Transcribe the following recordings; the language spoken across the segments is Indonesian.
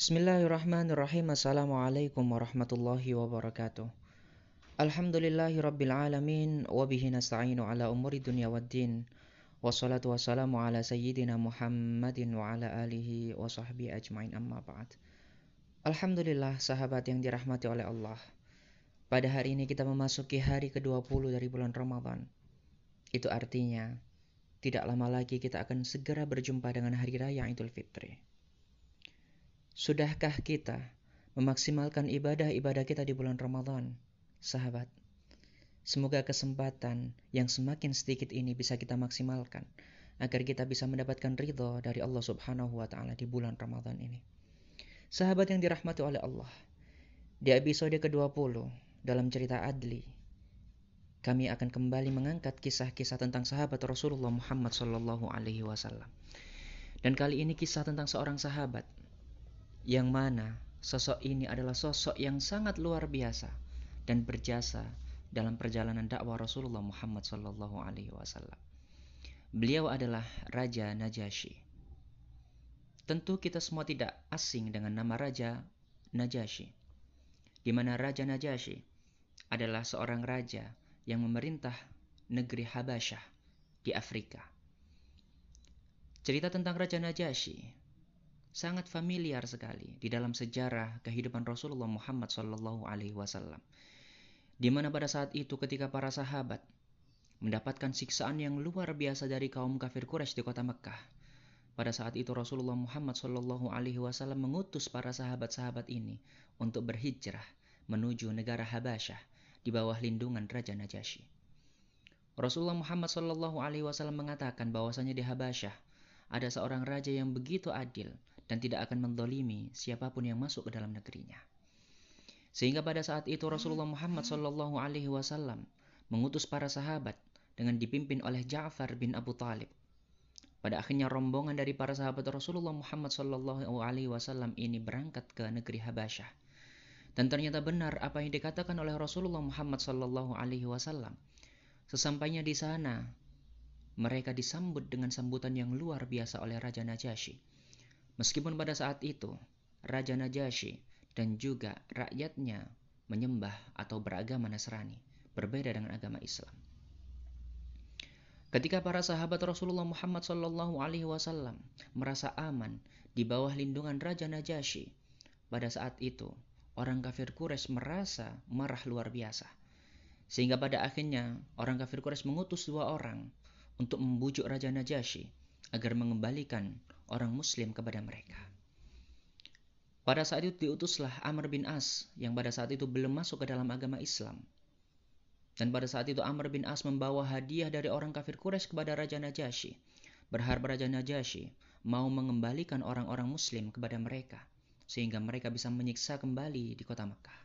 Bismillahirrahmanirrahim. Assalamualaikum warahmatullahi wabarakatuh. Alhamdulillahi rabbil alamin wa bihi nasta'inu ala umuri dunya waddin. Wassalatu wassalamu ala sayyidina Muhammadin wa ala alihi wa sahbihi ajmain amma ba'd. Alhamdulillah sahabat yang dirahmati oleh Allah. Pada hari ini kita memasuki hari ke-20 dari bulan Ramadan. Itu artinya tidak lama lagi kita akan segera berjumpa dengan hari raya Idul Fitri. Sudahkah kita memaksimalkan ibadah-ibadah kita di bulan Ramadan, sahabat? Semoga kesempatan yang semakin sedikit ini bisa kita maksimalkan agar kita bisa mendapatkan ridho dari Allah Subhanahu wa taala di bulan Ramadan ini. Sahabat yang dirahmati oleh Allah, di episode ke-20 dalam cerita Adli, kami akan kembali mengangkat kisah-kisah tentang sahabat Rasulullah Muhammad Wasallam. Dan kali ini kisah tentang seorang sahabat yang mana sosok ini adalah sosok yang sangat luar biasa dan berjasa dalam perjalanan dakwah Rasulullah Muhammad Sallallahu Alaihi Wasallam. Beliau adalah Raja Najasyi. Tentu kita semua tidak asing dengan nama Raja Najasyi, di mana Raja Najasyi adalah seorang raja yang memerintah negeri Habasyah di Afrika. Cerita tentang Raja Najasyi sangat familiar sekali di dalam sejarah kehidupan Rasulullah Muhammad Sallallahu Alaihi Wasallam. Di mana pada saat itu ketika para sahabat mendapatkan siksaan yang luar biasa dari kaum kafir Quraisy di kota Mekah. Pada saat itu Rasulullah Muhammad Sallallahu Alaihi Wasallam mengutus para sahabat-sahabat ini untuk berhijrah menuju negara Habasyah di bawah lindungan Raja Najasyi. Rasulullah Muhammad Sallallahu Alaihi Wasallam mengatakan bahwasanya di Habasyah ada seorang raja yang begitu adil dan tidak akan mendolimi siapa pun yang masuk ke dalam negerinya. Sehingga pada saat itu Rasulullah Muhammad Shallallahu Alaihi Wasallam mengutus para sahabat dengan dipimpin oleh Ja'far bin Abu Talib. Pada akhirnya rombongan dari para sahabat Rasulullah Muhammad Shallallahu Alaihi Wasallam ini berangkat ke negeri Habasyah. Dan ternyata benar apa yang dikatakan oleh Rasulullah Muhammad Shallallahu Alaihi Wasallam. Sesampainya di sana, mereka disambut dengan sambutan yang luar biasa oleh Raja Najasyi. Meskipun pada saat itu Raja Najasyi dan juga rakyatnya menyembah atau beragama Nasrani, berbeda dengan agama Islam. Ketika para sahabat Rasulullah Muhammad Wasallam merasa aman di bawah lindungan Raja Najasyi, pada saat itu orang kafir Quraisy merasa marah luar biasa. Sehingga pada akhirnya orang kafir Quraisy mengutus dua orang untuk membujuk Raja Najasyi agar mengembalikan orang muslim kepada mereka. Pada saat itu diutuslah Amr bin As yang pada saat itu belum masuk ke dalam agama Islam. Dan pada saat itu Amr bin As membawa hadiah dari orang kafir Quraisy kepada Raja Najasyi. Berharap Raja Najasyi mau mengembalikan orang-orang muslim kepada mereka sehingga mereka bisa menyiksa kembali di kota Mekah.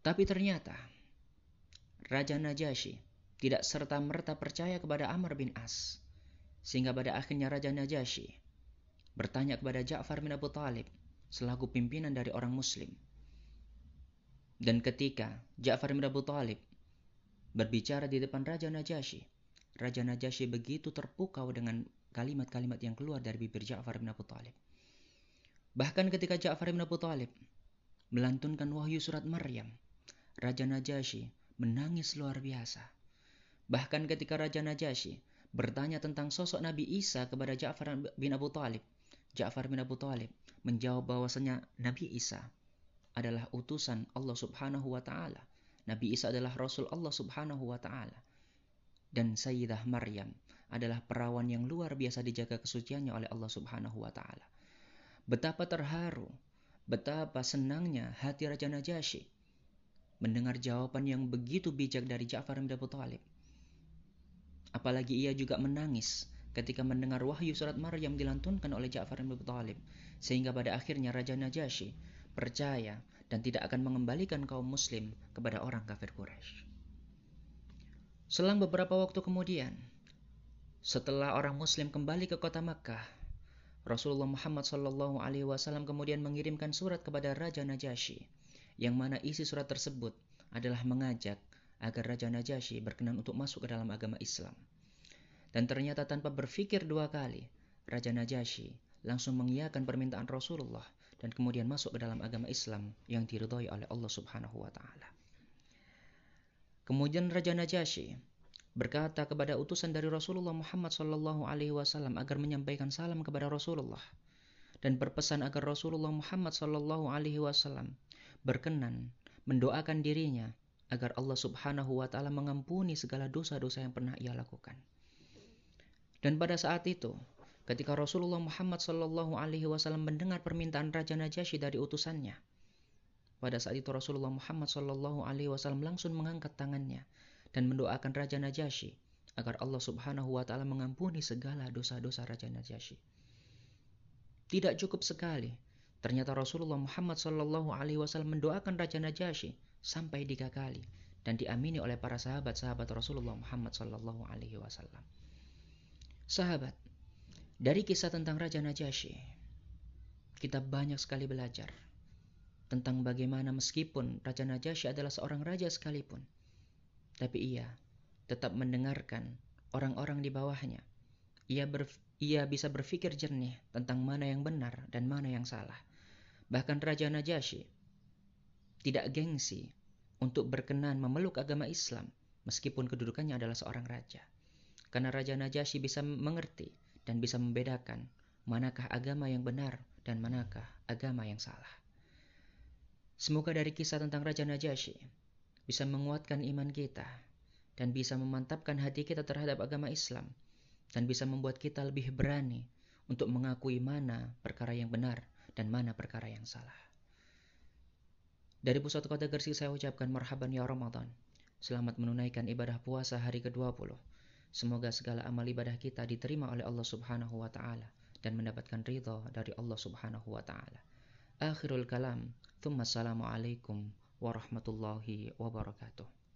Tapi ternyata Raja Najasyi tidak serta-merta percaya kepada Amr bin As sehingga pada akhirnya Raja Najasyi bertanya kepada Ja'far bin Abu Talib selaku pimpinan dari orang muslim. Dan ketika Ja'far bin Abu Talib berbicara di depan Raja Najasyi, Raja Najasyi begitu terpukau dengan kalimat-kalimat yang keluar dari bibir Ja'far bin Abu Talib. Bahkan ketika Ja'far bin Abu Talib melantunkan wahyu surat Maryam, Raja Najasyi menangis luar biasa. Bahkan ketika Raja Najasyi bertanya tentang sosok Nabi Isa kepada Ja'far bin Abu Talib. Ja'far bin Abu Talib menjawab bahwasanya Nabi Isa adalah utusan Allah Subhanahu wa taala. Nabi Isa adalah rasul Allah Subhanahu wa taala. Dan Sayyidah Maryam adalah perawan yang luar biasa dijaga kesuciannya oleh Allah Subhanahu wa taala. Betapa terharu, betapa senangnya hati Raja Najasyi mendengar jawaban yang begitu bijak dari Ja'far bin Abu Talib Apalagi ia juga menangis ketika mendengar wahyu surat Maryam dilantunkan oleh Ja'far bin Abi Thalib sehingga pada akhirnya Raja Najasyi percaya dan tidak akan mengembalikan kaum muslim kepada orang kafir Quraisy. Selang beberapa waktu kemudian, setelah orang muslim kembali ke kota Makkah, Rasulullah Muhammad wasallam kemudian mengirimkan surat kepada Raja Najasyi yang mana isi surat tersebut adalah mengajak agar Raja Najasyi berkenan untuk masuk ke dalam agama Islam. Dan ternyata tanpa berpikir dua kali, Raja Najasyi langsung mengiyakan permintaan Rasulullah dan kemudian masuk ke dalam agama Islam yang diridhoi oleh Allah Subhanahu wa taala. Kemudian Raja Najasyi berkata kepada utusan dari Rasulullah Muhammad sallallahu alaihi wasallam agar menyampaikan salam kepada Rasulullah dan berpesan agar Rasulullah Muhammad sallallahu alaihi wasallam berkenan mendoakan dirinya agar Allah Subhanahu wa taala mengampuni segala dosa-dosa yang pernah ia lakukan. Dan pada saat itu, ketika Rasulullah Muhammad Shallallahu alaihi wasallam mendengar permintaan Raja Najasyi dari utusannya, pada saat itu Rasulullah Muhammad Shallallahu alaihi wasallam langsung mengangkat tangannya dan mendoakan Raja Najasyi agar Allah Subhanahu wa taala mengampuni segala dosa-dosa Raja Najasyi. Tidak cukup sekali, ternyata Rasulullah Muhammad Shallallahu alaihi wasallam mendoakan Raja Najasyi sampai tiga kali dan diamini oleh para sahabat-sahabat Rasulullah Muhammad Sallallahu Alaihi Wasallam. Sahabat, dari kisah tentang Raja Najasyi, kita banyak sekali belajar tentang bagaimana meskipun Raja Najasyi adalah seorang raja sekalipun, tapi ia tetap mendengarkan orang-orang di bawahnya. Ia, ber, ia bisa berpikir jernih tentang mana yang benar dan mana yang salah. Bahkan Raja Najasyi tidak gengsi untuk berkenan memeluk agama Islam meskipun kedudukannya adalah seorang raja. Karena Raja Najasyi bisa mengerti dan bisa membedakan manakah agama yang benar dan manakah agama yang salah. Semoga dari kisah tentang Raja Najasyi bisa menguatkan iman kita dan bisa memantapkan hati kita terhadap agama Islam dan bisa membuat kita lebih berani untuk mengakui mana perkara yang benar dan mana perkara yang salah. Dari pusat kota Gresik saya ucapkan marhaban ya Ramadan. Selamat menunaikan ibadah puasa hari ke-20. Semoga segala amal ibadah kita diterima oleh Allah Subhanahu wa taala dan mendapatkan ridha dari Allah Subhanahu wa taala. Akhirul kalam, thumma assalamu alaikum warahmatullahi wabarakatuh.